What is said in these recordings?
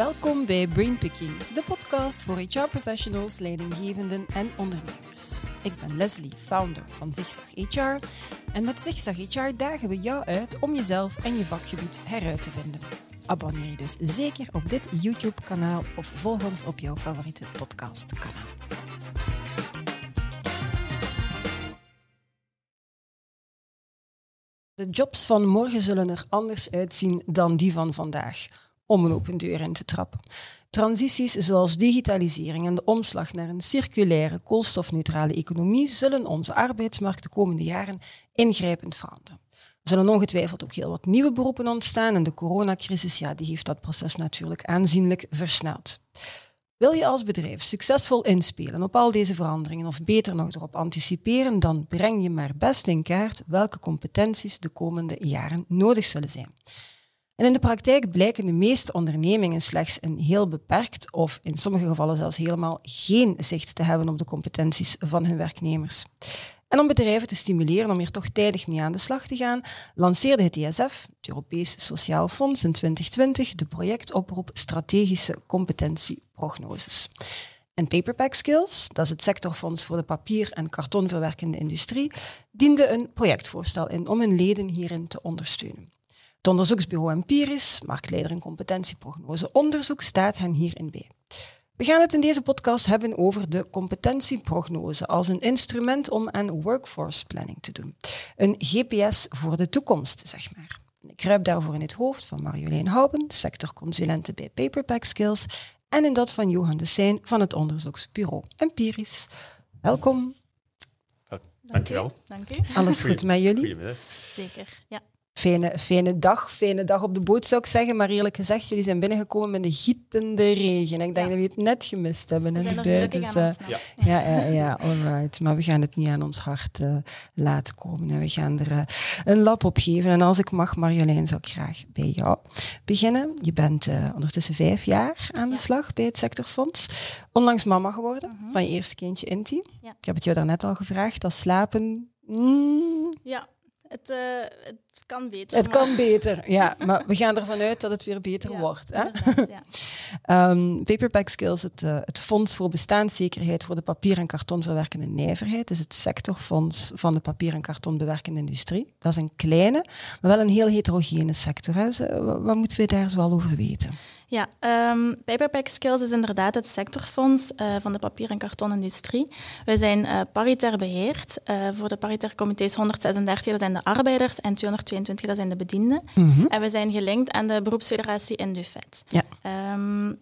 Welkom bij Brain Pickings, de podcast voor HR-professionals, leidinggevenden en ondernemers. Ik ben Leslie, founder van Zigzag HR. En met Zigzag HR dagen we jou uit om jezelf en je vakgebied heruit te vinden. Abonneer je dus zeker op dit YouTube-kanaal of volg ons op jouw favoriete podcastkanaal. De jobs van morgen zullen er anders uitzien dan die van vandaag, om een open deur in te trappen. Transities zoals digitalisering en de omslag naar een circulaire, koolstofneutrale economie zullen onze arbeidsmarkt de komende jaren ingrijpend veranderen. Er zullen ongetwijfeld ook heel wat nieuwe beroepen ontstaan en de coronacrisis ja, die heeft dat proces natuurlijk aanzienlijk versneld. Wil je als bedrijf succesvol inspelen op al deze veranderingen of beter nog erop anticiperen, dan breng je maar best in kaart welke competenties de komende jaren nodig zullen zijn. En in de praktijk blijken de meeste ondernemingen slechts een heel beperkt of in sommige gevallen zelfs helemaal geen zicht te hebben op de competenties van hun werknemers. En om bedrijven te stimuleren om hier toch tijdig mee aan de slag te gaan, lanceerde het ISF, het Europees Sociaal Fonds, in 2020 de projectoproep Strategische Competentieprognoses. En Paperpack Skills, dat is het sectorfonds voor de papier- en kartonverwerkende industrie, diende een projectvoorstel in om hun leden hierin te ondersteunen. Het onderzoeksbureau Empiris, marktleider in competentieprognose onderzoek, staat hen hierin bij. We gaan het in deze podcast hebben over de competentieprognose als een instrument om aan workforce planning te doen. Een GPS voor de toekomst, zeg maar. Ik kruip daarvoor in het hoofd van Marjolein Houben, sectorconsulente bij Paperpack Skills, en in dat van Johan de Seijn van het onderzoeksbureau Empiris. Welkom. Dankjewel. Dank u. Alles goed met jullie? Goedemiddag. Zeker, ja. Fijne, fijne dag, fijne dag op de boot zou ik zeggen. Maar eerlijk gezegd, jullie zijn binnengekomen met een gietende regen. Ik denk dat jullie het net gemist hebben. In de bui, dus, eh. Ja. ja, ja, ja, alright. Maar we gaan het niet aan ons hart eh, laten komen. En we gaan er eh, een lap op geven. En als ik mag, Marjolein, zou ik graag bij jou beginnen. Je bent ondertussen vijf jaar aan de Ja. slag bij het sectorfonds. Onlangs mama geworden Mhm. van je eerste kindje, Inti. Ja. Ik heb het jou daarnet al gevraagd. Dat slapen... mm, Ja, het, het kan beter. het maar- kan beter, ja. Maar we gaan ervan uit dat het weer beter Ja, wordt. Hè? ja. Ehm, Paperback Skills, het, eh, het Fonds voor Bestaanszekerheid voor de papier- en kartonverwerkende nijverheid, dus het sectorfonds van de papier- en kartonbewerkende industrie. Dat is een kleine, maar wel een heel heterogene sector. Hè. Dus, eh, wa- wat moeten we daar zoal over weten? Ja, ehm Paperpack Skills is inderdaad het sectorfonds eh, van de papier- en kartonindustrie. Wij zijn paritair beheerd. Eh, voor de paritaire comité's 136, dat zijn de arbeiders, en 222, dat zijn de bedienden. En we zijn gelinkt aan de beroepsfederatie Indufet. Ja. Ehm,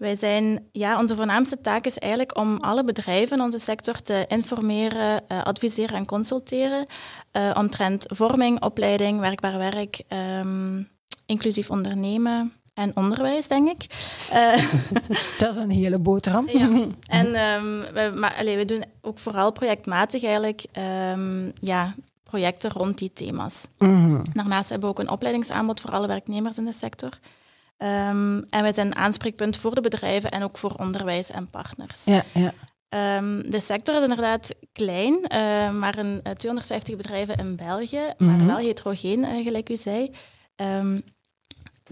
wij zijn, ja, onze voornaamste taak is eigenlijk om alle bedrijven in onze sector te informeren, eh, adviseren en consulteren eh, omtrent vorming, opleiding, werkbaar werk, ehm, inclusief ondernemen en onderwijs, denk ik. Eh, Dat is een hele boterham. ja. En ehm, we, maar, allee, we doen ook vooral projectmatig eigenlijk ja, projecten rond die thema's. Mhm. Daarnaast hebben we ook een opleidingsaanbod voor alle werknemers in de sector. Ehm, en wij zijn een aanspreekpunt voor de bedrijven en ook voor onderwijs en partners. Ja, ja. Ehm, de sector is inderdaad klein, eh, maar een eh, 250 bedrijven in België, maar Mhm. wel heterogeen, eh, gelijk u zei. Ehm,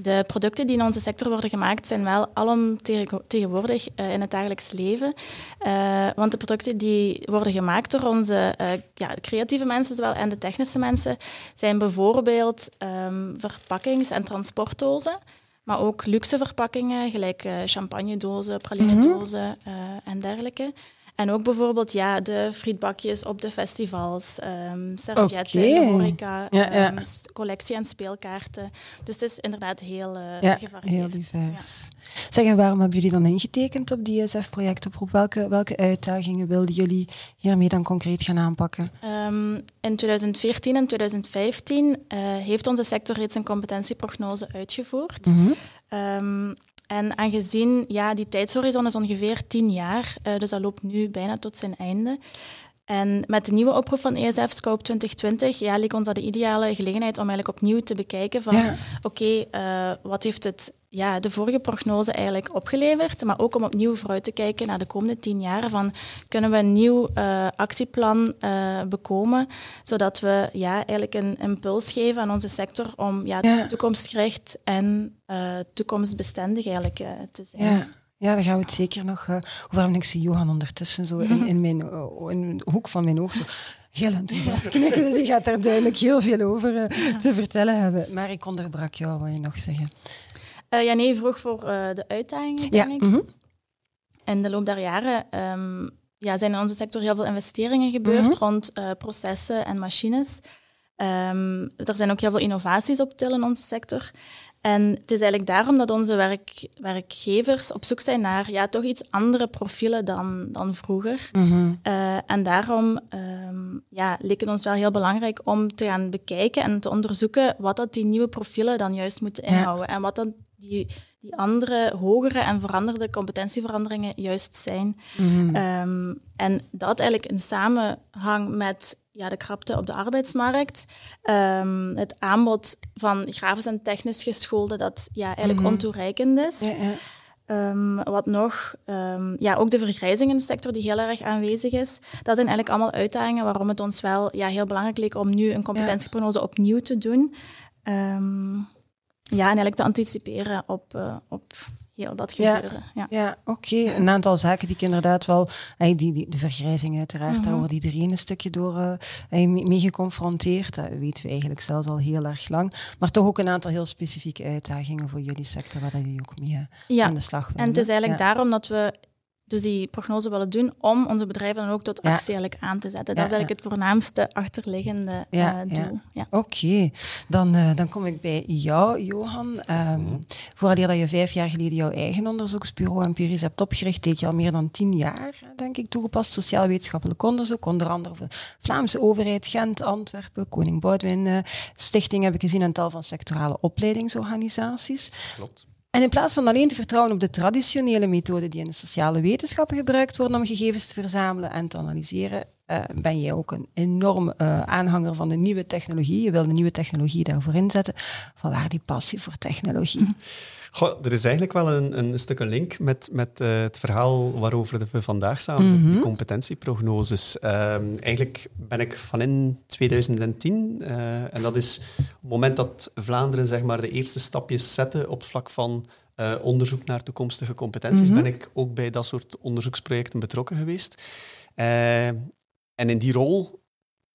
de producten die in onze sector worden gemaakt zijn wel alom tegen- tegenwoordig eh, in het dagelijks leven. Eh, want de producten die worden gemaakt door onze eh, ja, creatieve mensen zowel en de technische mensen zijn bijvoorbeeld ehm, verpakkings- en transportdozen. Maar ook luxe verpakkingen, gelijk champagnedozen, pralinedozen eh, en dergelijke. En ook bijvoorbeeld ja, de frietbakjes op de festivals, ehm servietten in Oké. de horeca, Ja, ja. ehm, collectie- en speelkaarten. Dus het is inderdaad heel eh Ja, gevarieerd. heel divers. Zeg, en waarom hebben jullie dan ingetekend op die ISF-projectoproep? Welke, welke uitdagingen wilden jullie hiermee dan concreet gaan aanpakken? Ehm, in 2014 en 2015 eh, heeft onze sector reeds een competentieprognose uitgevoerd. Mhm. En aangezien ja, die tijdshorizon is ongeveer tien jaar, eh, dus dat loopt nu bijna tot zijn einde. En met de nieuwe oproep van ESF Scope 2020 ja, leek ons dat de ideale gelegenheid om eigenlijk opnieuw te bekijken van Ja. oké, eh, wat heeft het ja, de vorige prognose eigenlijk opgeleverd, maar ook om opnieuw vooruit te kijken naar de komende tien jaar. Van, kunnen we een nieuw uh, actieplan uh, bekomen, zodat we ja, eigenlijk een impuls geven aan onze sector om ja, ja. toekomstgericht en uh, toekomstbestendig eigenlijk, te zijn. Ja. Ja, daar gaan we het zeker nog uh, over hebben. Ik zie Johan ondertussen zo in, in, mijn, in de hoek van mijn oog zo heel enthousiast knikken. Dus die gaat daar duidelijk heel veel over uh, te vertellen hebben. Maar ik onderbrak jou, wat je nog zeggen? Uh, ja, nee, vroeg voor de uitdagingen, denk ik. Mm -hmm. In de loop der jaren um, ja, zijn in onze sector heel veel investeringen gebeurd mm -hmm. rond processen en machines. Um, er zijn ook heel veel innovaties op til in onze sector. En het is eigenlijk daarom dat onze werk, werkgevers op zoek zijn naar ja, toch iets andere profielen dan, dan vroeger. Mm -hmm. uh, en daarom um, ja, leek het ons wel heel belangrijk om te gaan bekijken en te onderzoeken wat dat die nieuwe profielen dan juist moeten inhouden. Ja. En wat dan die, die andere, hogere en veranderde competentieveranderingen juist zijn. Mm -hmm. um, en dat eigenlijk in samenhang met ja, de krapte op de arbeidsmarkt. Um, het aanbod van grafisch en technisch gescholden, dat ja, eigenlijk mm -hmm. ontoereikend is. Ja, ja. Um, wat nog? Um, ja, ook de vergrijzing in de sector die heel erg aanwezig is. Dat zijn eigenlijk allemaal uitdagingen waarom het ons wel ja, heel belangrijk leek om nu een competentieprognose ja. opnieuw te doen. Ja, en eigenlijk te anticiperen op, uh, op heel dat gebeuren. Ja, ja. ja oké. Okay. Een aantal zaken die ik inderdaad wel... Die, die, de vergrijzing uiteraard, mm -hmm. daar wordt iedereen een stukje door uh, mee geconfronteerd. Dat weten we eigenlijk zelfs al heel erg lang. Maar toch ook een aantal heel specifieke uitdagingen voor jullie sector, waar jullie ook mee ja. aan de slag willen. En het is eigenlijk daarom dat we dus die prognose willen doen om onze bedrijven dan ook tot actie ja. aan te zetten. Dat is eigenlijk het voornaamste achterliggende uh, doel. Ja. Oké, okay. dan, uh, dan kom ik bij jou, Johan. Um, mm. Voordat je vijf jaar geleden jouw eigen onderzoeksbureau Empiris hebt opgericht, deed je al meer dan tien jaar, denk ik, toegepast sociaal-wetenschappelijk onderzoek. Onder andere voor de Vlaamse overheid, Gent, Antwerpen, Koning Boudewijn uh, Stichting heb ik gezien en tal van sectorale opleidingsorganisaties. Klopt. En in plaats van alleen te vertrouwen op de traditionele methoden die in de sociale wetenschappen gebruikt worden om gegevens te verzamelen en te analyseren, uh, ben jij ook een enorm uh, aanhanger van de nieuwe technologie. Je wil de nieuwe technologie daarvoor inzetten. Vanwaar die passie voor technologie? Goh, er is eigenlijk wel een, een stuk een link met, met uh, het verhaal waarover we vandaag samen mm -hmm. die competentieprognoses. Um, eigenlijk ben ik van in 2010, uh, en dat is het moment dat Vlaanderen zeg maar, de eerste stapjes zette op het vlak van uh, onderzoek naar toekomstige competenties, mm -hmm. ben ik ook bij dat soort onderzoeksprojecten betrokken geweest. en in die rol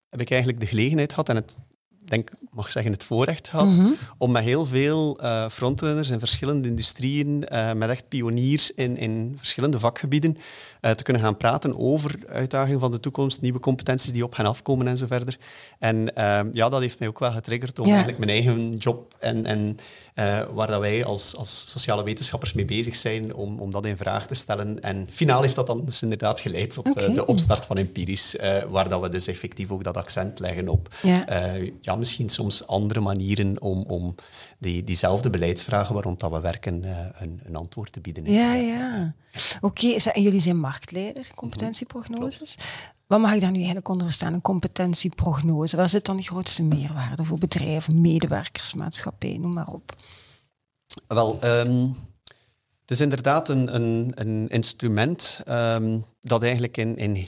heb ik eigenlijk de gelegenheid gehad, en het denk, mag zeggen, het voorrecht gehad mm -hmm. om met heel veel uh, frontrunners in verschillende industrieën, uh, met echt pioniers in, in verschillende vakgebieden, uh, te kunnen gaan praten over uitdagingen van de toekomst, nieuwe competenties die op gaan afkomen en zo verder. En ja, dat heeft mij ook wel getriggerd om ja. eigenlijk mijn eigen job en, en waar dat wij als, als sociale wetenschappers mee bezig zijn, om, om dat in vraag te stellen. En finaal heeft dat dan dus inderdaad geleid tot okay. de opstart van Empirisch, waar dat we dus effectief ook dat accent leggen op ja. ja misschien soms andere manieren om, om die, diezelfde beleidsvragen waarom dat we werken uh, een, een, antwoord te bieden. Ja, ja. Oké, okay, en jullie zijn marktleider, competentieprognoses. -hmm. Wat mag ik daar nu eigenlijk onder verstaan, een competentieprognose? Waar zit dan de grootste meerwaarde voor bedrijven, medewerkers, maatschappij, noem maar op? Wel, um, het is inderdaad een, een, een instrument um, dat eigenlijk in, in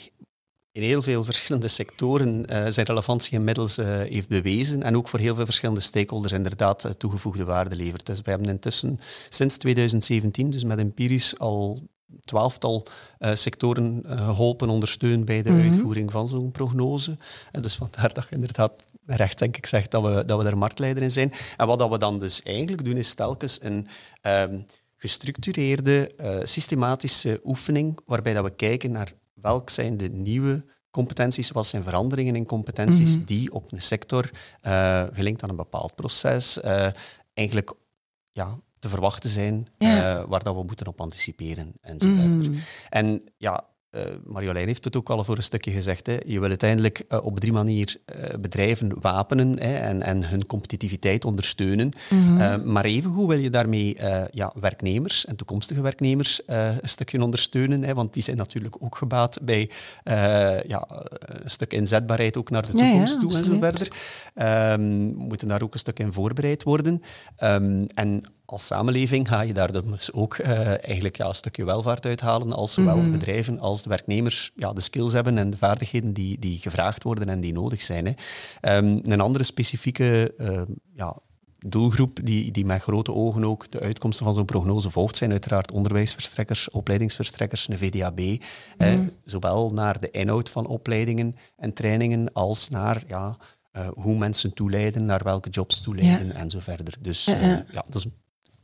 in heel veel verschillende sectoren uh, zijn relevantie inmiddels uh, heeft bewezen en ook voor heel veel verschillende stakeholders inderdaad uh, toegevoegde waarde levert. Dus we hebben intussen sinds 2017, dus met Empirisch, al twaalftal sectoren geholpen, ondersteund bij de mm -hmm. uitvoering van zo'n prognose. En dus vandaar dat je inderdaad recht denk ik zegt dat we, dat we daar marktleider in zijn. En wat dat we dan dus eigenlijk doen, is telkens een... Um, gestructureerde, systematische oefening waarbij dat we kijken naar welk zijn de nieuwe competenties, wat zijn veranderingen in competenties mm -hmm. die op een sector, uh, gelinkt aan een bepaald proces, uh, eigenlijk ja, te verwachten zijn, ja. uh, waar dat we moeten op anticiperen en zo verder. Mm -hmm. En ja, uh, Marjolein heeft het ook al voor een stukje gezegd. Hè. Je wil uiteindelijk uh, op drie manieren uh, bedrijven wapenen hè, en, en, hun competitiviteit ondersteunen. Mm -hmm. maar evengoed wil je daarmee ja, werknemers en toekomstige werknemers een stukje ondersteunen. Hè, want die zijn natuurlijk ook gebaat bij ja, een stuk inzetbaarheid ook naar de toekomst ja, ja, toe en zo verder. Um, moeten daar ook een stuk in voorbereid worden. Um, en als samenleving ga je daar dus ook uh, eigenlijk ja, een stukje welvaart uithalen als zowel mm bedrijven als de werknemers ja, de skills hebben en de vaardigheden die, die gevraagd worden en die nodig zijn. Hè. Um, een andere specifieke uh, ja, doelgroep die, die met grote ogen ook de uitkomsten van zo'n prognose volgt, zijn uiteraard onderwijsverstrekkers, opleidingsverstrekkers, een VDAB. Mm zowel naar de inhoud van opleidingen en trainingen als naar ja, uh, hoe mensen toeleiden, naar welke jobs toeleiden ja. en zo verder. Dus uh, ja, dus,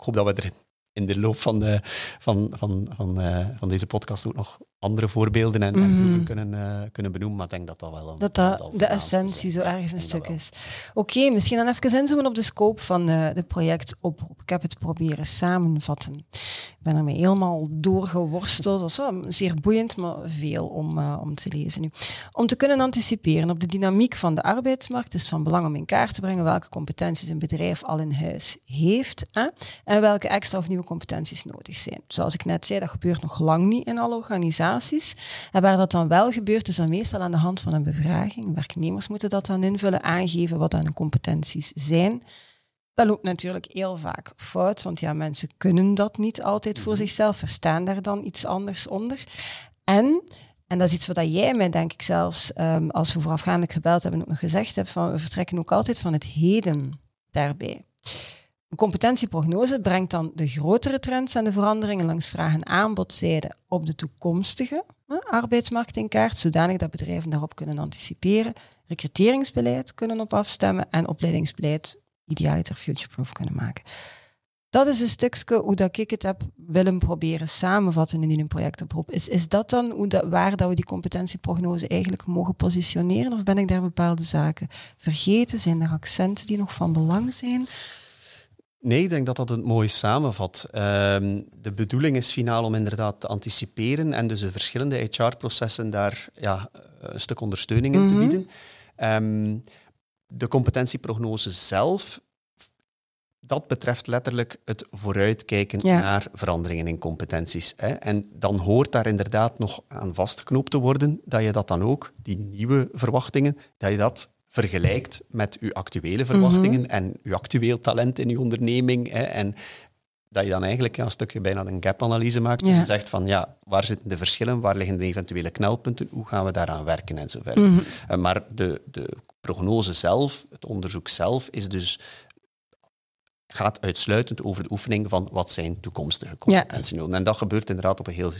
ik hoop dat we er in de loop van, de, van, van, van, uh, van deze podcast ook nog andere voorbeelden en, en proeven mhm. kunnen, uh, kunnen benoemen, maar ik denk dat dat wel een, dat dat de essentie zo ergens een stuk is. Oké, okay, misschien dan even inzoomen op de scope van uh, de projectoproep. Ik heb het proberen samenvatten. Ik ben ermee helemaal doorgeworsteld. Dat was zeer boeiend, maar veel om, uh, om te lezen nu. Om te kunnen anticiperen op de dynamiek van de arbeidsmarkt is van belang om in kaart te brengen welke competenties een bedrijf al in huis heeft hè, en welke extra of nieuwe competenties nodig zijn. Zoals ik net zei, dat gebeurt nog lang niet in alle organisaties en waar dat dan wel gebeurt, is dan meestal aan de hand van een bevraging. Werknemers moeten dat dan invullen, aangeven wat hun competenties zijn. Dat loopt natuurlijk heel vaak fout, want ja, mensen kunnen dat niet altijd voor mhm. zichzelf, verstaan daar dan iets anders onder. En, en dat is iets wat jij mij, denk ik zelfs, um, als we voorafgaandelijk gebeld hebben, ook nog gezegd hebt, van we vertrekken ook altijd van het heden daarbij. Een competentieprognose brengt dan de grotere trends en de veranderingen langs vraag- en aanbodzijde op de toekomstige arbeidsmarkt in kaart, zodanig dat bedrijven daarop kunnen anticiperen, recruteringsbeleid kunnen op afstemmen en opleidingsbeleid idealiter futureproof kunnen maken. Dat is een stukje hoe dat ik het heb willen proberen samenvatten in een projectoproep. Is, is dat dan hoe dat, waar dat we die competentieprognose eigenlijk mogen positioneren? Of ben ik daar bepaalde zaken vergeten? Zijn er accenten die nog van belang zijn? Nee, ik denk dat dat het mooi samenvat. Um, de bedoeling is finaal om inderdaad te anticiperen en dus de verschillende HR-processen daar ja, een stuk ondersteuning in te mhm. bieden. Um, de competentieprognose zelf, dat betreft letterlijk het vooruitkijken naar veranderingen in competenties. Hè. En dan hoort daar inderdaad nog aan vastgeknoopt te worden dat je dat dan ook, die nieuwe verwachtingen, dat je dat vergelijkt met uw actuele verwachtingen mhm. en uw actueel talent in uw onderneming. Hè, en dat je dan eigenlijk ja, een stukje bijna een gap-analyse maakt en zegt van ja, waar zitten de verschillen, waar liggen de eventuele knelpunten, hoe gaan we daaraan werken en zo verder. Mhm. Eh, maar de, de prognose zelf, het onderzoek zelf, is dus gaat uitsluitend over de oefening van wat zijn toekomstige competenties. Ja. En dat gebeurt inderdaad op een heel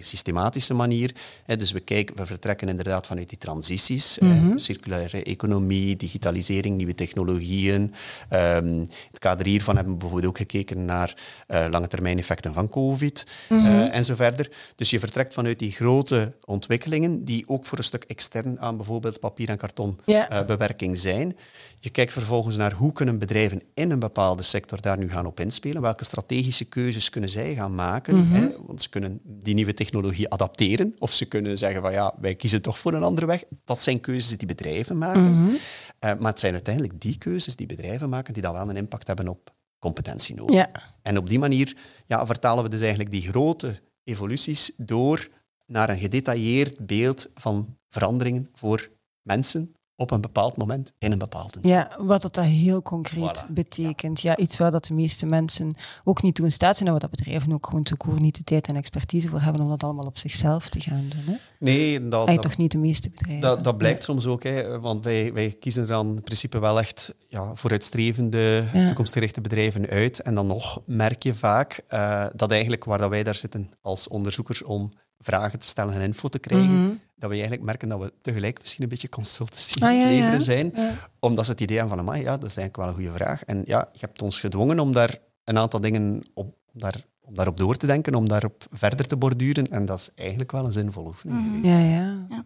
systematische manier. Dus we, kijken, we vertrekken inderdaad vanuit die transities, mm circulaire economie, digitalisering, nieuwe technologieën. Um, het kader hiervan hebben we bijvoorbeeld ook gekeken naar uh, lange termijn effecten van COVID mm en zo verder. Dus je vertrekt vanuit die grote ontwikkelingen die ook voor een stuk extern aan bijvoorbeeld papier- en kartonbewerking ja. uh, zijn. Je kijkt vervolgens naar hoe kunnen bedrijven in een bepaalde sector daar nu gaan op inspelen. Welke strategische keuzes kunnen zij gaan maken? Mhm. hè? Want ze kunnen die nieuwe technologie adapteren. Of ze kunnen zeggen van ja, wij kiezen toch voor een andere weg. Dat zijn keuzes die bedrijven maken. Mhm. Eh, maar het zijn uiteindelijk die keuzes die bedrijven maken die dan wel een impact hebben op competentie nodig. Ja. En op die manier ja, vertalen we dus eigenlijk die grote evoluties door naar een gedetailleerd beeld van veranderingen voor mensen, op een bepaald moment in een bepaald Ja, wat dat, heel concreet betekent. Ja. iets waar dat de meeste mensen ook niet toe in staat zijn en waar dat bedrijven ook gewoon toekoor niet de tijd en expertise voor hebben om dat allemaal op zichzelf te gaan doen. Hè? Nee, dat, dat toch niet de meeste bedrijven. Dat, dat blijkt soms ook, hè, want wij, wij kiezen er dan in principe wel echt ja, vooruitstrevende, toekomstgerichte bedrijven uit. En dan nog merk je vaak uh, dat eigenlijk waar dat wij daar zitten als onderzoekers om vragen te stellen en info te krijgen, mhm. Dat we eigenlijk merken dat we tegelijk misschien een beetje consultancy ah, leveren zijn, omdat ze het idee hebben van, ja, dat is eigenlijk wel een goede vraag. En ja, je hebt ons gedwongen om daar een aantal dingen op, daar, om daarop door te denken, om daarop verder te borduren. En dat is eigenlijk wel een zinvolle oefening mhm. Ja, ja. ja.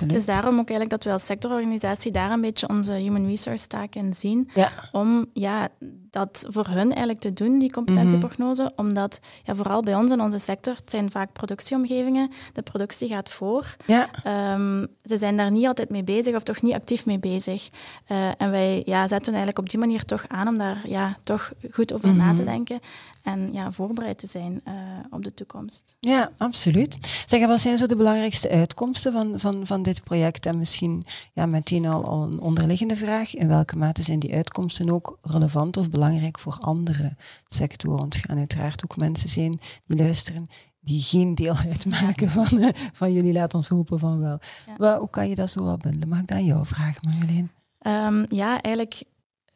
Het is daarom ook eigenlijk dat we als sectororganisatie daar een beetje onze human resource taak in zien. Om ja, dat voor hun eigenlijk te doen, die competentieprognose. Mhm. Omdat ja, vooral bij ons in onze sector, het zijn vaak productieomgevingen, de productie gaat voor. Ja. Um, ze zijn daar niet altijd mee bezig of toch niet actief mee bezig. Uh, en wij ja, zetten eigenlijk op die manier toch aan om daar ja, toch goed over na te mhm. denken en ja, voorbereid te zijn uh, op de toekomst. Ja, absoluut. Zeg, wat zijn zo de belangrijkste uitkomsten van, van, van dit project? En misschien ja, meteen al, al een onderliggende vraag. In welke mate zijn die uitkomsten ook relevant of belangrijk? Belangrijk voor andere sectoren. Want er gaan uiteraard ook mensen zijn die luisteren die geen deel uitmaken van, eh, van jullie, laat ons hopen van wel. Ja. hoe kan je dat zo wel bundelen? Mag ik dat aan jou vragen, Marjolein? Um, ja, eigenlijk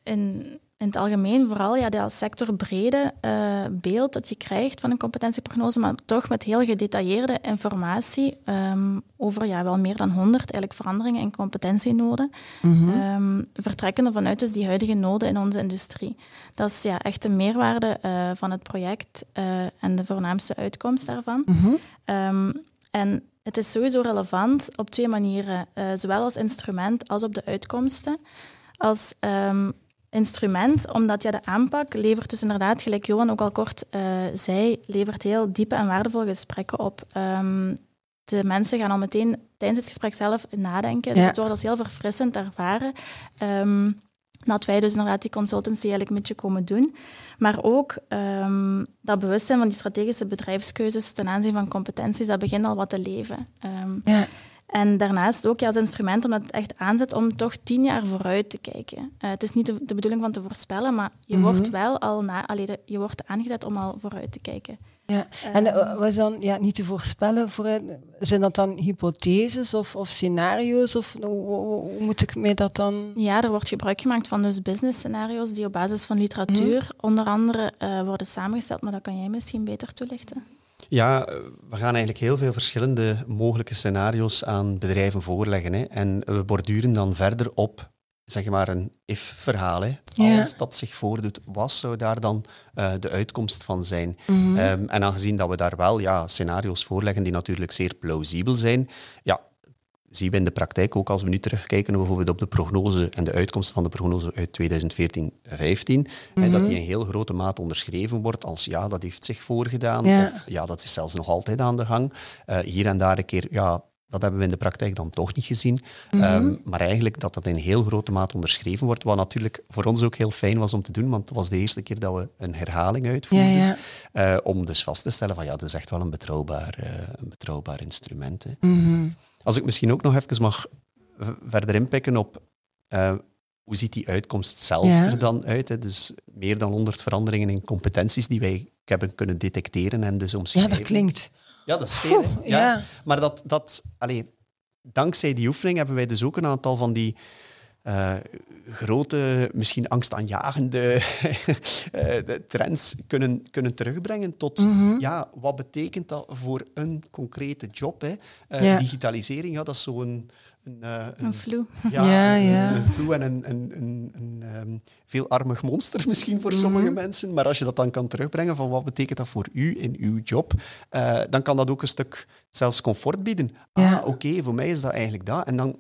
in, in het algemeen vooral ja, dat sectorbrede uh, beeld dat je krijgt van een competentieprognose, maar toch met heel gedetailleerde informatie um, over ja, wel meer dan 100 eigenlijk veranderingen in competentienoden, mm -hmm. vertrekkende vanuit dus die huidige noden in onze industrie. Dat is ja, echt de meerwaarde uh, van het project uh, en de voornaamste uitkomst daarvan. Mm -hmm. en het is sowieso relevant op twee manieren, zowel als instrument als op de uitkomsten. Als um, instrument, omdat ja, de aanpak levert dus inderdaad, gelijk Johan ook al kort uh, zei, levert heel diepe en waardevolle gesprekken op. Um, de mensen gaan al meteen tijdens het gesprek zelf nadenken. Dus het wordt als heel verfrissend ervaren. Um, dat wij dus inderdaad die consultancy eigenlijk met je komen doen. Maar ook um, dat bewustzijn van die strategische bedrijfskeuzes ten aanzien van competenties, dat begint al wat te leven. Um, ja. En daarnaast ook ja, als instrument omdat het echt aanzet om toch tien jaar vooruit te kijken. Uh, het is niet de, de, bedoeling van te voorspellen, maar je wordt mhm. wel al na, allee, je wordt aangezet om al vooruit te kijken. Ja, en uh, was dan ja, niet te voorspellen, vooruit, zijn dat dan hypotheses of, of scenario's? Of hoe, moet ik mij dat dan... Ja, er wordt gebruik gemaakt van dus business scenario's die op basis van literatuur mhm. onder andere uh, worden samengesteld, maar dat kan jij misschien beter toelichten. Ja, we gaan eigenlijk heel veel verschillende mogelijke scenario's aan bedrijven voorleggen. Hè. En we borduren dan verder op zeg maar een if-verhaal. Als dat zich voordoet, wat zou daar dan uh, de uitkomst van zijn? Mm um, en aangezien dat we daar wel ja, scenario's voorleggen die natuurlijk zeer plausibel zijn, ja, zien we in de praktijk ook als we nu terugkijken bijvoorbeeld op de prognose en de uitkomsten van de prognose uit 2014-15, mm dat die in heel grote mate onderschreven wordt als ja, dat heeft zich voorgedaan of ja, dat is zelfs nog altijd aan de gang. Uh, hier en daar een keer, ja, dat hebben we in de praktijk dan toch niet gezien. Mhm. Ehm, maar eigenlijk dat dat in heel grote mate onderschreven wordt, wat natuurlijk voor ons ook heel fijn was om te doen, want het was de eerste keer dat we een herhaling uitvoerden. Ja, ja. Uh, om dus vast te stellen van ja, dat is echt wel een betrouwbaar, uh, een betrouwbaar instrument. Hè. Mm als ik misschien ook nog even mag verder inpikken op uh, hoe ziet die uitkomst zelf er dan uit? Hè? Dus meer dan 100 veranderingen in competenties die wij hebben kunnen detecteren en dus omschrijven. Ja, dat klinkt. Ja, dat is veel. Ja. ja. Maar dat, dat, allee, dankzij die oefening hebben wij dus ook een aantal van die uh, grote, misschien angstaanjagende uh, trends kunnen, kunnen terugbrengen tot mm ja, wat betekent dat voor een concrete job? Hè? Uh, Digitalisering, ja, dat is zo'n... Een, een, een flu. Ja, ja, ja. Een, een flu en een, een, een, een um, veelarmig monster misschien voor sommige mhm. mensen. Maar als je dat dan kan terugbrengen van wat betekent dat voor u in uw job, dan kan dat ook een stuk zelfs comfort bieden. Ah, oké, voor mij is dat eigenlijk dat. En dan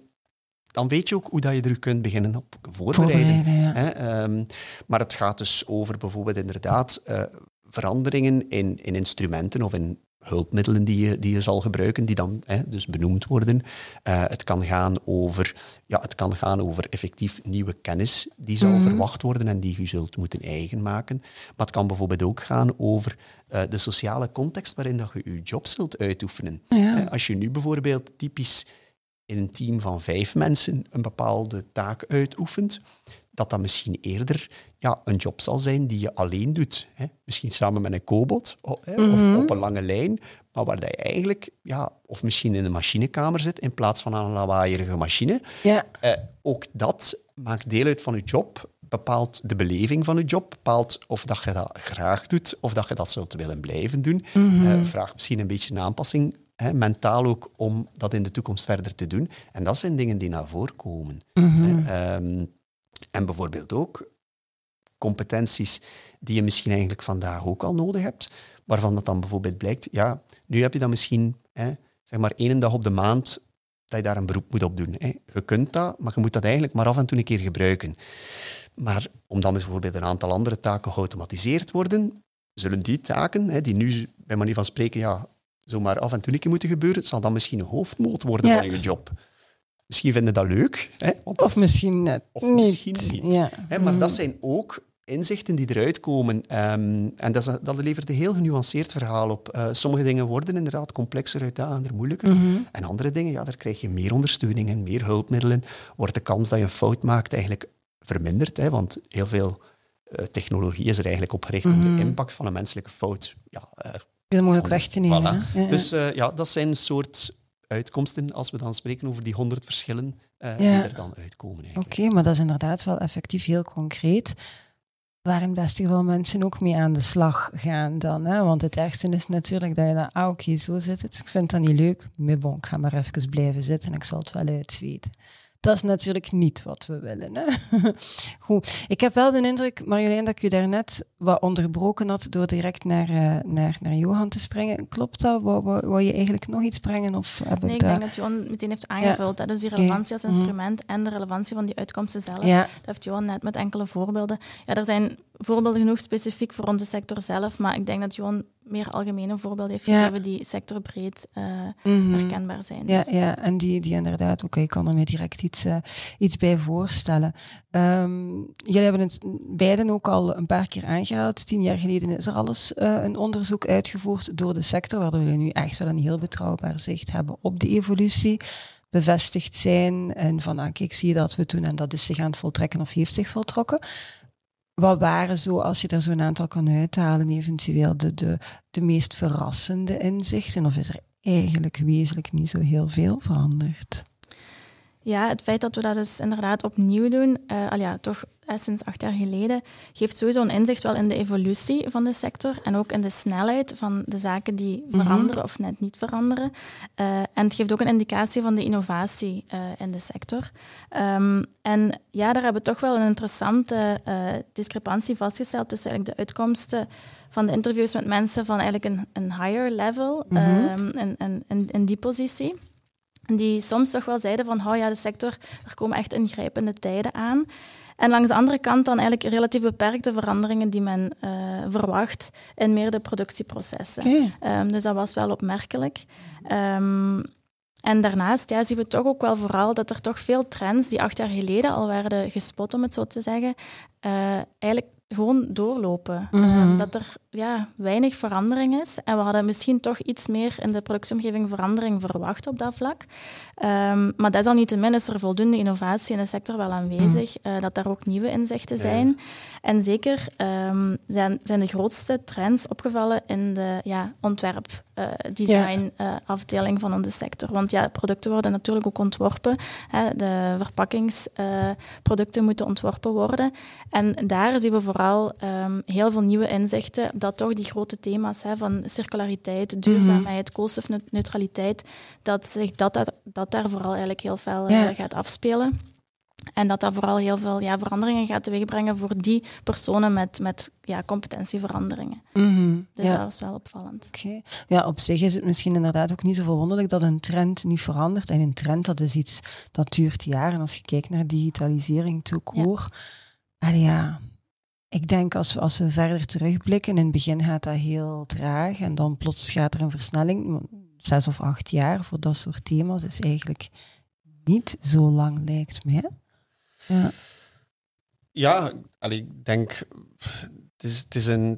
dan weet je ook hoe dat je er kunt beginnen op voorbereiden. hè? Ehm, maar het gaat dus over bijvoorbeeld inderdaad uh, veranderingen in, in instrumenten of in hulpmiddelen die je, die je zal gebruiken, die dan hè, dus benoemd worden. Uh, het, kan gaan over, ja, het kan gaan over effectief nieuwe kennis die zal mhm. verwacht worden en die je zult moeten eigen maken. Maar het kan bijvoorbeeld ook gaan over uh, de sociale context waarin dat je je job zult uitoefenen. Ja. Als je nu bijvoorbeeld typisch in een team van vijf mensen een bepaalde taak uitoefent, dat dat misschien eerder ja, een job zal zijn die je alleen doet. Hè? Misschien samen met een cobot hè? of mhm. op een lange lijn, maar waar je eigenlijk, ja, of misschien in een machinekamer zit in plaats van aan een lawaaierige machine. Ja. Eh, ook dat maakt deel uit van je job, bepaalt de beleving van je job, bepaalt of dat je dat graag doet of dat je dat zult willen blijven doen. Mm uh, vraagt misschien een beetje een aanpassing hè, mentaal ook om dat in de toekomst verder te doen. En dat zijn dingen die naar voren komen. Mhm. Ehm, en bijvoorbeeld ook competenties die je misschien eigenlijk vandaag ook al nodig hebt, waarvan dat dan bijvoorbeeld blijkt, ja, nu heb je dan misschien hè, zeg maar één dag op de maand dat je daar een beroep moet op doen. Hè. Je kunt dat, maar je moet dat eigenlijk maar af en toe een keer gebruiken. Maar omdat bijvoorbeeld een aantal andere taken geautomatiseerd worden, zullen die taken, hè, die nu bij manier van spreken ja, zomaar af en toe een keer moeten gebeuren, zal dan misschien een hoofdmoot worden van je job. Misschien vinden dat leuk. Hè? of misschien net of misschien niet. Ja. Hè? Maar dat mm. zijn ook inzichten die eruit komen. Um, en dat, dat, levert een heel genuanceerd verhaal op. Uh, sommige dingen worden inderdaad complexer, uitdagender, moeilijker. Mm En andere dingen, ja, daar krijg je meer ondersteuning en meer hulpmiddelen. Wordt de kans dat je een fout maakt eigenlijk verminderd. Hè? Want heel veel technologie is er eigenlijk op gericht om Mhm. de impact van een menselijke fout ja, eh, Zoveel mogelijk weg te nemen. Voilà. Ja. Dus eh, ja, dat zijn een soort uitkomsten als we dan spreken over die honderd verschillen eh, die er dan uitkomen. Oké, maar dat is inderdaad wel effectief heel concreet. Waar in het beste geval mensen ook mee aan de slag gaan dan. Hè? Want het ergste is natuurlijk dat je dan, ah oké, zo zit het. Ik vind dat niet leuk. Maar bon, ik ga maar even blijven zitten en ik zal het wel uitzweten. Dat is natuurlijk niet wat we willen. Hè? Goed. Ik heb wel de indruk, Marjolein, dat ik u daarnet wat onderbroken had door direct naar, eh, naar, naar Johan te springen. Klopt dat? Wou, wou, wou je eigenlijk nog iets brengen? Of heb Nee, ik dat... denk dat Johan meteen heeft aangevuld. hè. Dus die relevantie als Mhm. instrument en de relevantie van die uitkomsten zelf. Ja, Dat heeft Johan net met enkele voorbeelden. Ja, er zijn voorbeelden genoeg specifiek voor onze sector zelf, maar ik denk dat Johan meer algemene voorbeelden heeft Ja. gegeven die sectorbreed mhm. herkenbaar zijn. Ja, Dus- ja, en die, die inderdaad, oké, ik kan er mij direct iets, eh, iets bij voorstellen. Ehm, jullie hebben het beiden ook al een paar keer aangehaald. Tien jaar geleden is er alles eh, een onderzoek uitgevoerd door de sector, waardoor jullie nu echt wel een heel betrouwbaar zicht hebben op de evolutie. Bevestigd zijn en van, ah, kijk, zie je dat we toen en dat is zich aan het voltrekken of heeft zich voltrokken. Wat waren zo, als je er zo'n aantal kan uithalen, eventueel de, de, de meest verrassende inzichten? Of is er eigenlijk wezenlijk niet zo heel veel veranderd? Ja, het feit dat we dat dus inderdaad opnieuw doen, eh, al ja, toch sinds acht jaar geleden, geeft sowieso een inzicht wel in de evolutie van de sector en ook in de snelheid van de zaken die Mhm. veranderen of net niet veranderen. Eh, en het geeft ook een indicatie van de innovatie eh, in de sector. Ehm, en ja, daar hebben we toch wel een interessante eh, discrepantie vastgesteld tussen eigenlijk de uitkomsten van de interviews met mensen van eigenlijk een, een higher level, Mhm. ehm, en, en, en, in die positie die soms toch wel zeiden van, oh ja, de sector, er komen echt ingrijpende tijden aan. En langs de andere kant dan eigenlijk relatief beperkte veranderingen die men eh, verwacht in meer de productieprocessen. Ehm, dus dat was wel opmerkelijk. Ehm, en daarnaast ja, zien we toch ook wel vooral dat er toch veel trends die acht jaar geleden al werden gespot, om het zo te zeggen, eh, eigenlijk gewoon doorlopen. Mhm. Ehm, dat er ja, weinig verandering is. En we hadden misschien toch iets meer in de productieomgeving verandering verwacht op dat vlak. Ehm, maar desalniettemin is er voldoende innovatie in de sector wel aanwezig, eh, dat daar ook nieuwe inzichten Ja. En zeker ehm, zijn, zijn de grootste trends opgevallen in de ja, ontwerp, design eh, afdeling van onze sector. Want ja, producten worden natuurlijk ook ontworpen. Hè, de verpakkingsproducten moeten ontworpen worden. En daar zien we vooral ehm, heel veel nieuwe inzichten dat toch die grote thema's hè, van circulariteit, duurzaamheid, koolstofneutraliteit, dat, zich dat, dat, dat daar vooral eigenlijk heel veel eh, Ja. gaat afspelen. En dat dat vooral heel veel ja, veranderingen gaat teweegbrengen voor die personen met, met ja, competentieveranderingen. Mhm. Dus ja. dat was wel opvallend. Oké. Ja, op zich is het misschien inderdaad ook niet zo verwonderlijk dat een trend niet verandert. En een trend, dat is iets dat duurt jaren. Als je kijkt naar digitalisering, court. Allee, ja, ik denk als we, als we verder terugblikken, in het begin gaat dat heel traag en dan plots gaat er een versnelling. Zes of acht jaar voor dat soort thema's is eigenlijk niet zo lang, lijkt me. Ja. Ja, allee, ik denk, het is, het is, een,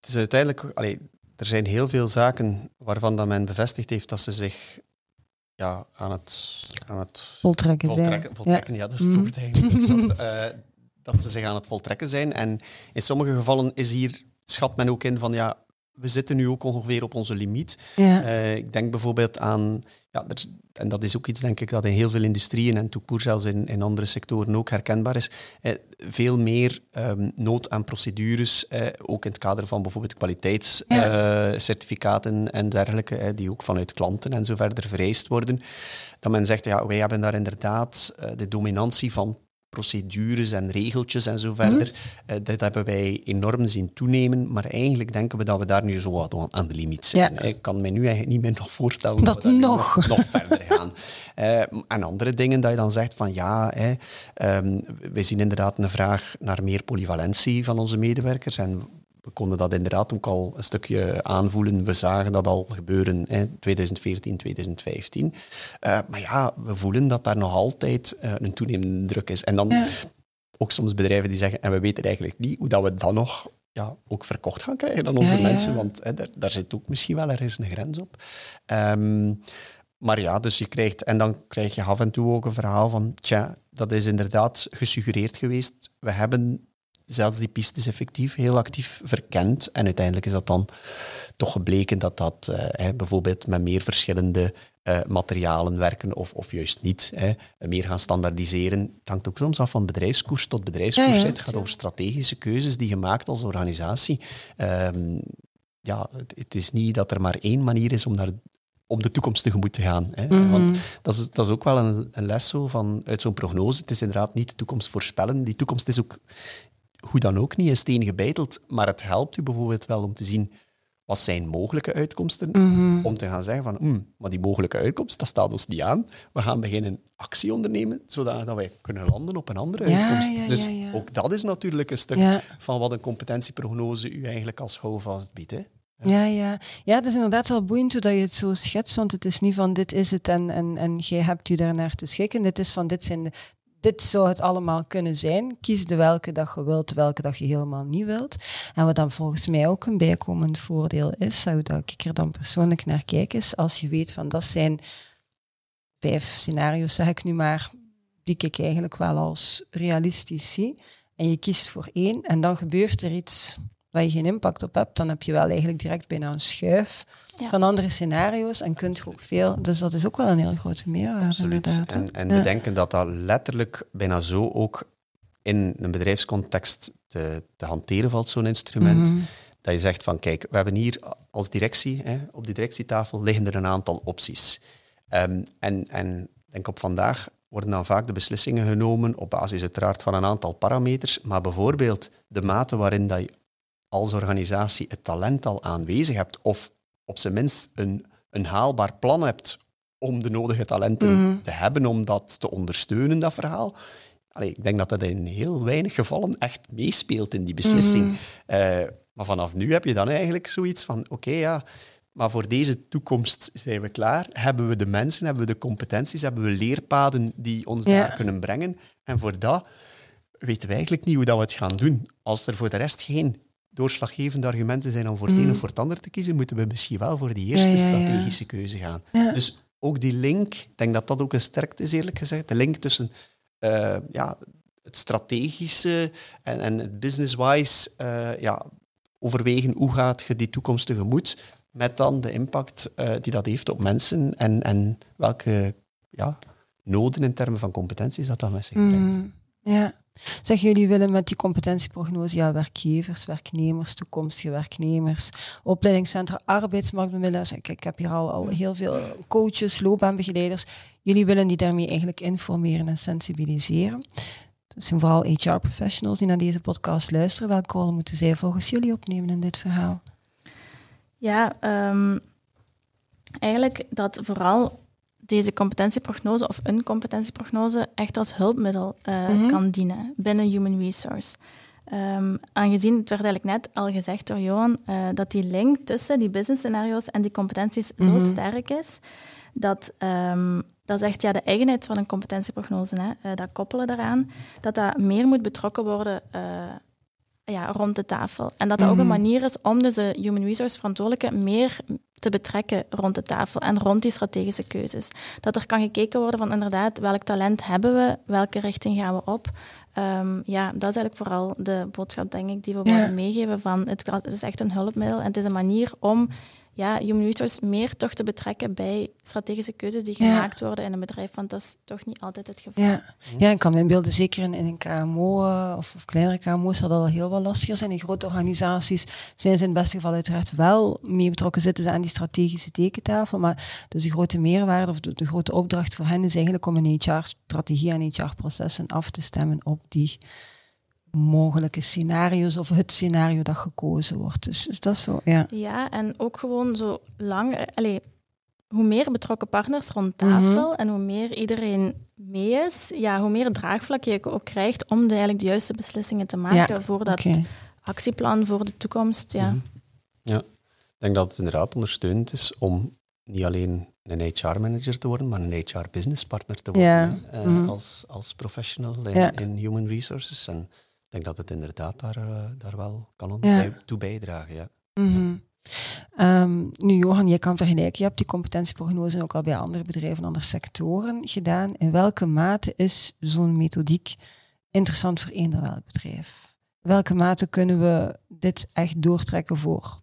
het is uiteindelijk, allee, er zijn heel veel zaken waarvan dat men bevestigd heeft dat ze zich ja, aan het, aan het Voltrekken zijn. voltrekken, voltrekken ja. dat is het Mhm. woord eigenlijk. zocht, eh, dat ze zich aan het voltrekken zijn. En in sommige gevallen is hier, schat men ook in van ja, we zitten nu ook ongeveer op onze limiet. Ja. Eh, ik denk bijvoorbeeld aan, ja, er, en dat is ook iets denk ik dat in heel veel industrieën en toepoer zelfs in, in andere sectoren ook herkenbaar is, eh, veel meer ehm, nood aan procedures, eh, ook in het kader van bijvoorbeeld kwaliteitscertificaten en dergelijke, die ook vanuit klanten en zo verder vereist worden, dat men zegt, ja, wij hebben daar inderdaad de dominantie van procedures en regeltjes en zo verder. Eh, dat hebben wij enorm zien toenemen, maar eigenlijk denken we dat we daar nu zo wat aan- de limiet zitten. Ja. Ik kan me nu eigenlijk niet meer nog voorstellen Dat we nog. nog, nog verder gaan. Eh, en andere dingen dat je dan zegt van ja, hè, ehm, we zien inderdaad een vraag naar meer polyvalentie van onze medewerkers en we konden dat inderdaad ook al een stukje aanvoelen. We zagen dat al gebeuren in 2014, 2015. Eh, maar ja, we voelen dat daar nog altijd eh, een toenemende druk is. En dan Ja. ook soms bedrijven die zeggen, en we weten eigenlijk niet hoe dat we dan nog ja, ook verkocht gaan krijgen aan onze Ja, ja. mensen, want hè, daar, daar zit ook misschien wel ergens een grens op. Ehm, maar ja, dus je krijgt, en dan krijg je af en toe ook een verhaal van, tja, dat is inderdaad gesuggereerd geweest. We hebben zelfs die pistes effectief heel actief verkend. En uiteindelijk is dat dan toch gebleken dat dat uh, bijvoorbeeld met meer verschillende uh, materialen werken of, of juist niet. Hè. Meer gaan standaardiseren. Het hangt ook soms af van bedrijfskoers tot bedrijfskoers. Ja, Het gaat over strategische keuzes die je maakt als organisatie. Um, ja, het, het, is niet dat er maar één manier is om naar om de toekomst tegemoet te gaan. Hè. Mhm. Want dat is, dat is ook wel een, een les zo van, uit zo'n prognose. Het is inderdaad niet de toekomst voorspellen. Die toekomst is ook, hoe dan ook, niet in steen gebeiteld. Maar het helpt u bijvoorbeeld wel om te zien wat zijn mogelijke uitkomsten? Mm Om te gaan zeggen van, mm, maar die mogelijke uitkomst, dat staat ons niet aan. We gaan beginnen actie ondernemen, zodat wij kunnen landen op een andere uitkomst. dus ook dat is natuurlijk een stuk van wat een competentieprognose u eigenlijk als houvast biedt. Hè. Ja, ja. ja, het is inderdaad wel boeiend hoe dat je het zo schetst, want het is niet van dit is het en, en, en jij hebt u daarnaar te schikken. Dit is van dit, zijn de, dit zou het allemaal kunnen zijn. Kies de welke dat je wilt, welke dat je helemaal niet wilt. En wat dan volgens mij ook een bijkomend voordeel is, hoe dat ik er dan persoonlijk naar kijk, is als je weet van dat zijn vijf scenario's, zeg ik nu maar, die ik eigenlijk wel als realistisch zie. En je kiest voor één en dan gebeurt er iets waar je geen impact op hebt, dan heb je wel eigenlijk direct bijna een schuif van andere scenario's en kunt je ook veel. Dus dat is ook wel een heel grote meerwaarde. Absoluut. En, en we denken dat dat letterlijk bijna zo ook in een bedrijfscontext te, te hanteren valt, zo'n instrument. Mhm. Dat je zegt van, kijk, we hebben hier als directie, hè, op die directietafel liggen er een aantal opties. Um, en, en denk op vandaag worden dan vaak de beslissingen genomen op basis uiteraard van een aantal parameters, maar bijvoorbeeld de mate waarin dat je als organisatie het talent al aanwezig hebt, of op zijn minst een, een haalbaar plan hebt om de nodige talenten mhm. te hebben om dat te ondersteunen, dat verhaal. Allee, ik denk dat dat in heel weinig gevallen echt meespeelt in die beslissing. Mhm. Eh, maar vanaf nu heb je dan eigenlijk zoiets van, oké, ja, maar voor deze toekomst zijn we klaar. Hebben we de mensen, hebben we de competenties, hebben we leerpaden die ons daar kunnen brengen. En voor dat weten we eigenlijk niet hoe dat we het gaan doen. Als er voor de rest geen doorslaggevende argumenten zijn om voor het een of mm. voor het ander te kiezen, moeten we misschien wel voor die eerste strategische keuze gaan. Dus ook die link, ik denk dat dat ook een sterkte is, eerlijk gezegd. De link tussen uh, ja, het strategische en, en het business-wise uh, ja, overwegen hoe gaat je die toekomst tegemoet, met dan de impact uh, die dat heeft op mensen en, en welke ja, noden in termen van competenties dat dat met zich brengt. Mm. Ja. Zeg, jullie willen met die competentieprognose ja, werkgevers, werknemers, toekomstige werknemers, opleidingscentra, arbeidsmarktbemiddelaars. Ik, ik heb hier al, al heel veel coaches, loopbaanbegeleiders. Jullie willen die daarmee eigenlijk informeren en sensibiliseren. Het zijn vooral HR-professionals die naar deze podcast luisteren. Welke rol moeten zij volgens jullie opnemen in dit verhaal? Ja, um, eigenlijk dat vooral deze competentieprognose of een competentieprognose echt als hulpmiddel uh, kan dienen binnen Human Resource. Um, aangezien, het werd eigenlijk net al gezegd door Johan, uh, dat die link tussen die business scenario's en die competenties zo mhm. sterk is, dat, um, dat is echt ja, de eigenheid van een competentieprognose, hè, uh, dat koppelen daaraan, dat dat meer moet betrokken worden ja, rond de tafel. En dat dat ook een mhm. manier is om dus de human resource verantwoordelijke meer te betrekken rond de tafel en rond die strategische keuzes. Dat er kan gekeken worden van inderdaad, welk talent hebben we, welke richting gaan we op. Um, ja, dat is eigenlijk vooral de boodschap, denk ik, die we willen meegeven van het, het is echt een hulpmiddel en het is een manier om ja, human resource meer toch te betrekken bij strategische keuzes die gemaakt worden in een bedrijf, want dat is toch niet altijd het geval. Ja, ja ik kan me inbeelden, zeker in, in een KMO uh, of, of, kleinere KMO's, zal dat al heel wat lastiger zijn. In grote organisaties zijn ze in het beste geval uiteraard wel mee betrokken, zitten ze aan die strategische tekentafel, maar dus de grote meerwaarde of de, de grote opdracht voor hen is eigenlijk om een HR-strategie en HR-processen af te stemmen op die mogelijke scenario's of het scenario dat gekozen wordt. Dus is dat zo? Ja, ja en ook gewoon zo lang... Allez, hoe meer betrokken partners rond tafel mhm. en hoe meer iedereen mee is, ja, hoe meer draagvlak je ook krijgt om de, eigenlijk de juiste beslissingen te maken voor dat actieplan voor de toekomst. Ja. Mhm. ja, ik denk dat het inderdaad ondersteunend is om niet alleen een HR-manager te worden, maar een HR-business partner te worden ja. Eh, mhm. als, als professional in, in, human resources. En denk dat het inderdaad daar, uh, daar wel kan ja. toe bijdragen. Ja. Mm um, nu, Johan, je kan vergelijken. Je hebt die competentieprognose ook al bij andere bedrijven, andere sectoren gedaan. In welke mate is zo'n methodiek interessant voor eender welk bedrijf? welke mate kunnen we dit echt doortrekken voor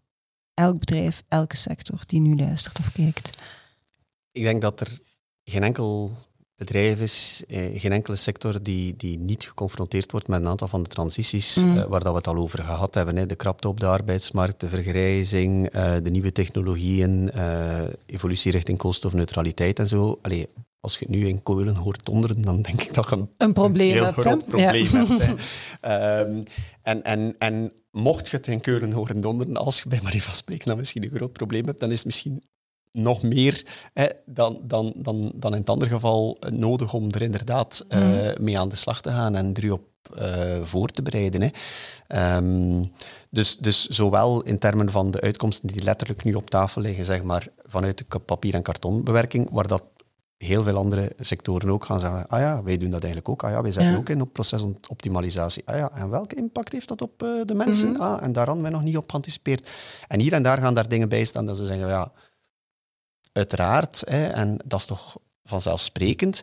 elk bedrijf, elke sector die nu luistert of kijkt? Ik denk dat er geen enkel bedrijf is, eh, geen enkele sector die, die niet geconfronteerd wordt met een aantal van de transities Mm. eh, waar dat we het al over gehad hebben. Hè. De krapte op de arbeidsmarkt, de vergrijzing, eh, de nieuwe technologieën, eh, evolutie richting koolstofneutraliteit en zo. Allee, als je het nu in Keulen hoort donderen, dan denk ik dat je een Een probleem heel hebt, groot probleem Ja. hebt. Ehm, en, en, en mocht je het in Keulen horen donderen, als je bij Marie van Spreken dan misschien een groot probleem hebt, dan is het misschien nog meer hè, dan, dan, dan, dan in het andere geval nodig om er inderdaad eh, Mhm. mee aan de slag te gaan en er u op eh, voor te bereiden. Hè. Ehm, dus, dus zowel in termen van de uitkomsten die letterlijk nu op tafel liggen, zeg maar, vanuit de papier- en kartonbewerking, waar dat heel veel andere sectoren ook gaan zeggen, ah ja, wij doen dat eigenlijk ook. Ah ja, wij zetten Ja. ook in op procesoptimalisatie. Ah ja, en welke impact heeft dat op eh, de mensen? Mhm. Ah, en daar hadden wij nog niet op geanticipeerd. En hier en daar gaan daar dingen bij staan dat ze zeggen, ja, uiteraard, hè, en dat is toch vanzelfsprekend.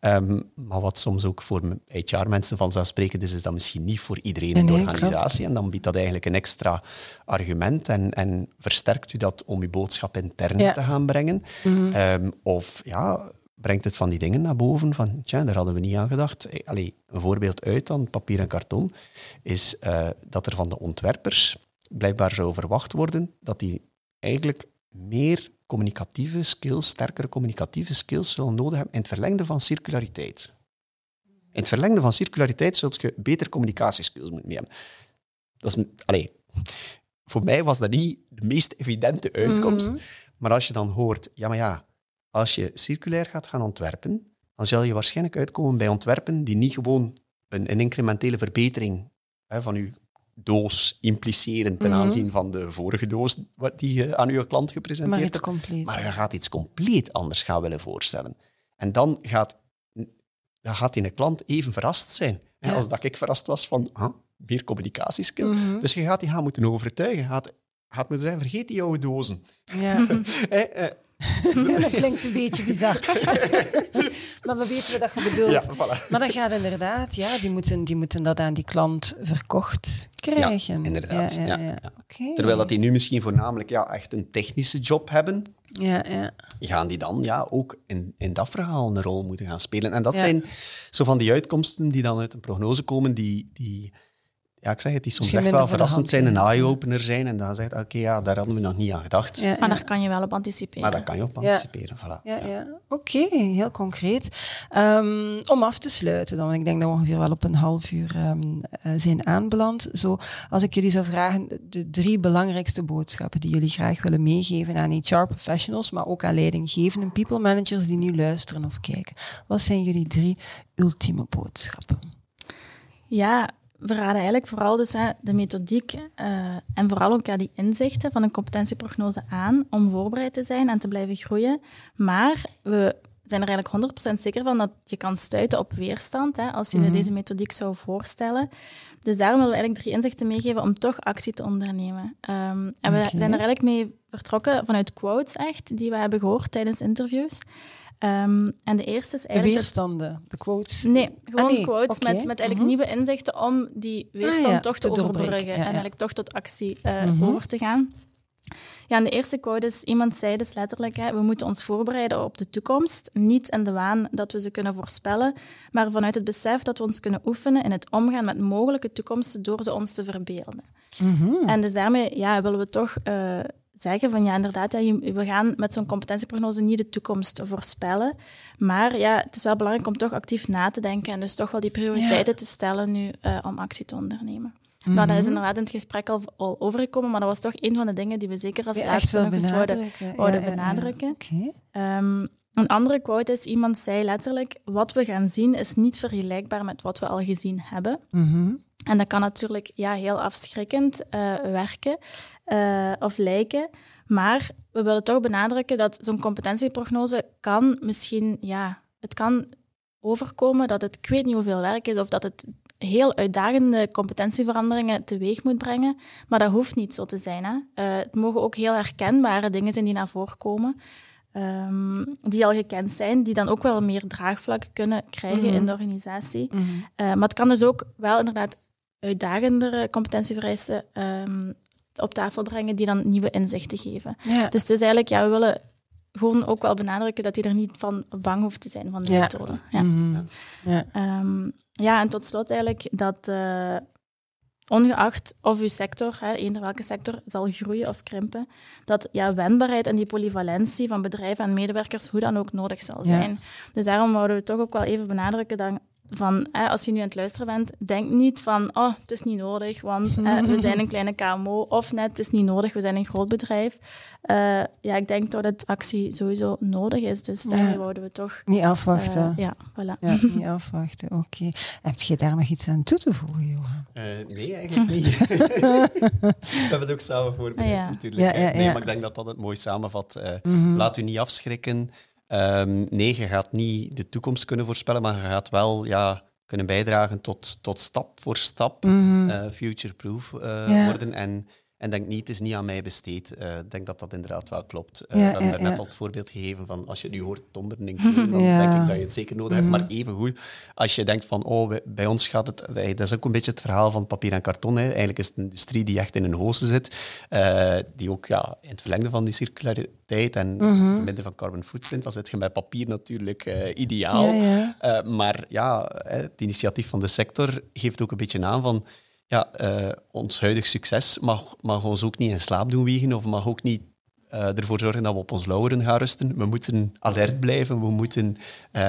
Ehm, maar wat soms ook voor HR-mensen vanzelfsprekend is, is dat misschien niet voor iedereen in de Nee, organisatie. En dan biedt dat eigenlijk een extra argument en, en versterkt u dat om uw boodschap intern Ja. te gaan brengen. Mhm. Ehm, of ja, brengt het van die dingen naar boven van, tja, daar hadden we niet aan gedacht. Eh, Allee, een voorbeeld uit dan, papier en karton, is eh, dat er van de ontwerpers blijkbaar zou verwacht worden dat die eigenlijk meer communicatieve skills, sterkere communicatieve skills zullen nodig hebben in het verlengde van circulariteit. In het verlengde van circulariteit zult je beter communicatieskills moeten hebben. Dat is, allee, voor mij was dat niet de meest evidente uitkomst. Mhm. Maar als je dan hoort, ja, maar ja, als je circulair gaat gaan ontwerpen, dan zal je waarschijnlijk uitkomen bij ontwerpen die niet gewoon een, een incrementele verbetering hè, van je doos impliceren ten Mhm. aanzien van de vorige doos die je aan je klant gepresenteerd hebt. compleet. Maar je gaat iets compleet anders gaan willen voorstellen. En dan gaat, dan gaat die klant even verrast zijn. Ja. Als dat ik verrast was van ah, meer communicatieskill. Mhm. Dus je gaat die gaan moeten overtuigen. Gaat, gaat moeten zeggen, vergeet die oude dozen. Ja. Hè, eh, dat klinkt een beetje bizar. maar we weten wat dat je bedoelt. ja, voilà. Maar dat gaat inderdaad, ja, die moeten, die moeten dat aan die klant verkocht krijgen. inderdaad, Ja, ja, ja, ja. ja. Terwijl dat die nu misschien voornamelijk ja, echt een technische job hebben, Ja, ja. gaan die dan ja, ook in, in dat verhaal een rol moeten gaan spelen. En dat Ja. zijn zo van die uitkomsten die dan uit een prognose komen, die, die ja, ik zeg het, die soms echt wel verrassend zijn, een eye-opener zijn. En dan zegt oké, ja, daar hadden we nog niet aan gedacht. ja, Maar ja. daar kan je wel op anticiperen. Maar dat kan je op Ja. anticiperen. Voilà. Ja, ja. oké, heel concreet. Ehm, om af te sluiten dan, want ik denk dat we ongeveer wel op een half uur ehm, eh, zijn aanbeland. Zo, als ik jullie zou vragen, de drie belangrijkste boodschappen die jullie graag willen meegeven aan HR-professionals, maar ook aan leidinggevende people managers die nu luisteren of kijken. Wat zijn jullie drie ultieme boodschappen? Ja, we raden eigenlijk vooral dus, hè, de methodiek eh, en vooral ook ja, die inzichten van een competentieprognose aan om voorbereid te zijn en te blijven groeien. Maar we zijn er eigenlijk 100% zeker van dat je kan stuiten op weerstand hè, als je Mhm. deze methodiek zou voorstellen. Dus daarom willen we eigenlijk drie inzichten meegeven om toch actie te ondernemen. Ehm, en we zijn er eigenlijk mee vertrokken vanuit quotes echt, die we hebben gehoord tijdens interviews. Ehm, en de eerste is eigenlijk... weerstanden, de quotes? Nee, gewoon Ah, nee. quotes met, met eigenlijk Mhm. nieuwe inzichten om die weerstand Ah, ja, toch te, overbruggen Ja, en eigenlijk toch tot actie eh, Mhm. over te gaan. Ja, en de eerste quote is, iemand zei dus letterlijk, hè, we moeten ons voorbereiden op de toekomst, niet in de waan dat we ze kunnen voorspellen, maar vanuit het besef dat we ons kunnen oefenen in het omgaan met mogelijke toekomsten door ze ons te verbeelden. Mhm. En dus daarmee ja, willen we toch eh, zeggen van ja, inderdaad, ja, we gaan met zo'n competentieprognose niet de toekomst voorspellen. Maar ja, het is wel belangrijk om toch actief na te denken en dus toch wel die prioriteiten te stellen nu eh, om actie te ondernemen. Nou, dat is Mhm. inderdaad in het gesprek al, al overgekomen, maar dat was toch een van de dingen die we zeker als Ja, laatste nog eens wouden, benadrukken. wouden Ja. Ehm, een andere quote is, iemand zei letterlijk, wat we gaan zien is niet vergelijkbaar met wat we al gezien hebben. Mhm. En dat kan natuurlijk ja, heel afschrikkend eh, werken eh, of lijken. Maar we willen toch benadrukken dat zo'n competentieprognose kan misschien, ja, het kan overkomen dat het ik weet niet hoeveel werk is of dat het heel uitdagende competentieveranderingen teweeg moet brengen. Maar dat hoeft niet zo te zijn. Hè. Eh, het mogen ook heel herkenbare dingen zijn die naar voren komen. ehm, die al gekend zijn, die dan ook wel meer draagvlak kunnen krijgen Mhm. in de organisatie. Mhm. Maar het kan dus ook wel inderdaad uitdagendere competentievereisten um, op tafel brengen die dan nieuwe inzichten geven. Ja. Dus het is eigenlijk, ja, we willen gewoon ook wel benadrukken dat je er niet van bang hoeft te zijn van de Ja. methode. Ja. Mhm. Ja. Ehm, ja, en tot slot eigenlijk dat eh, ongeacht of uw sector, hè, eender welke sector, zal groeien of krimpen, dat ja, wendbaarheid en die polyvalentie van bedrijven en medewerkers hoe dan ook nodig zal Ja. zijn. Dus daarom wouden we toch ook wel even benadrukken dan van, hè, als je nu aan het luisteren bent, denk niet van, oh, het is niet nodig, want hè, we zijn een kleine KMO, of net, het is niet nodig, we zijn een groot bedrijf. Eh, ja, ik denk toch dat actie sowieso nodig is, dus Ja. daarmee wouden we toch... Niet eh, afwachten. ja, voilà. Ja, niet afwachten. Oké. Heb je daar nog iets aan toe te voegen, Johan? Eh, nee, eigenlijk niet. we hebben het ook samen voorbereid, Ah, ja. natuurlijk. Ja, ja, nee, ja. maar ik denk dat dat het mooi samenvat. Eh, Mhm. Laat u niet afschrikken. Ehm, nee, je gaat niet de toekomst kunnen voorspellen, maar je gaat wel ja, kunnen bijdragen tot, tot stap voor stap eh, future-proof eh, worden. En, en denk niet, het is niet aan mij besteed. Eh, Ik denk dat dat inderdaad wel klopt. Eh, Ja, we hebben ja, net al het voorbeeld gegeven van als je het nu hoort kleuren, dan Ja. denk ik dat je het zeker nodig hebt. Mhm. Maar even goed, als je denkt van, oh, bij, bij ons gaat het... Dat is ook een beetje het verhaal van papier en karton. Hè. Eigenlijk is het een industrie die echt in een hoogte zit, eh, die ook ja, in het verlengde van die circulariteit en Mhm. verminderen van carbon footprint, dan zit je bij papier natuurlijk ideaal. Maar ja, het initiatief van de sector geeft ook een beetje aan van ja, eh, ons huidig succes mag, mag ons ook niet in slaap doen wiegen of mag ook niet eh, ervoor zorgen dat we op ons lauweren gaan rusten. We moeten alert blijven, we moeten eh,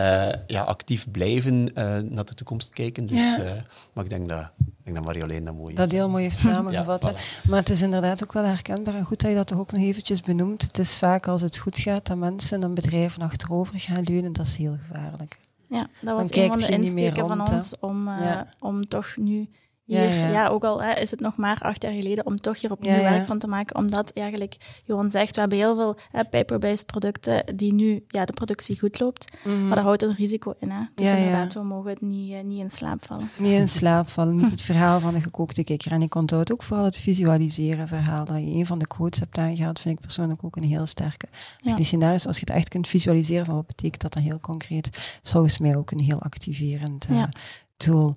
ja, actief blijven eh, naar de toekomst kijken. Dus, Ja. eh, maar ik denk dat, ik denk dat Marjolein dat mooi Dat heel mooi heeft samengevat. Ja, hè. voilà. Maar het is inderdaad ook wel herkenbaar en goed dat je dat toch ook nog eventjes benoemt. Het is vaak als het goed gaat dat mensen en bedrijven achterover gaan leunen. Dat is heel gevaarlijk. Ja, dat was een van de insteken van ons om, eh, Ja. om toch nu hier, ja. ja, ook al hè, is het nog maar acht jaar geleden, om toch hier opnieuw werk van te maken. Omdat eigenlijk, Johan zegt, we hebben heel veel hè, paper-based producten die nu ja, de productie goed loopt. Maar daar houdt een risico in. Hè. Dus inderdaad, we mogen het niet, eh, niet in slaap vallen. Niet in slaap vallen, niet het verhaal van de gekookte kikker. En ik onthoud ook vooral het visualiseren verhaal. Dat je een van de quotes hebt aangehaald, vind ik persoonlijk ook een heel sterke. Als je Ja. die scenario's, als je het echt kunt visualiseren van wat betekent dat dan heel concreet, is volgens mij ook een heel activerend Ja. tool.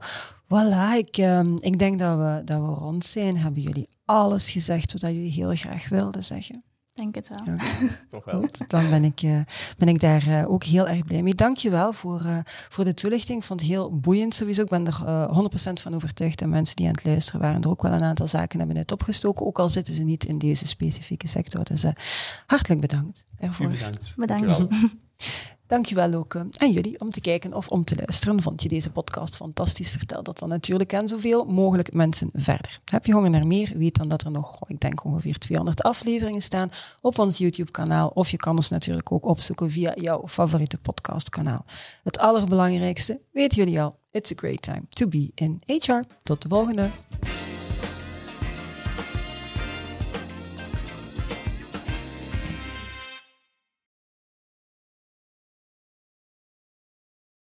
Voilà, ik, ehm, ik denk dat we, dat we rond zijn. Hebben jullie alles gezegd wat jullie heel graag wilden zeggen? Denk het wel. Ja. Toch wel. Goed, dan ben ik, eh, ben ik daar eh, ook heel erg blij mee. Dank je wel voor, eh, voor de toelichting. Ik vond het heel boeiend sowieso. Ik ben er eh 100% van overtuigd en mensen die aan het luisteren waren er ook wel een aantal zaken hebben uit opgestoken, ook al zitten ze niet in deze specifieke sector. Dus hartelijk bedankt U ervoor. bedankt. Bedankt. Dankjewel. Ook eh, aan jullie om te kijken of om te luisteren. Vond je deze podcast fantastisch? Vertel dat dan natuurlijk aan zoveel mogelijk mensen verder. Heb je honger naar meer? Weet dan dat er nog, oh, ik denk ongeveer 200 afleveringen staan op ons YouTube-kanaal. Of je kan ons natuurlijk ook opzoeken via jouw favoriete podcastkanaal. Het allerbelangrijkste, weten jullie al, it's a great time to be in HR. Tot de volgende.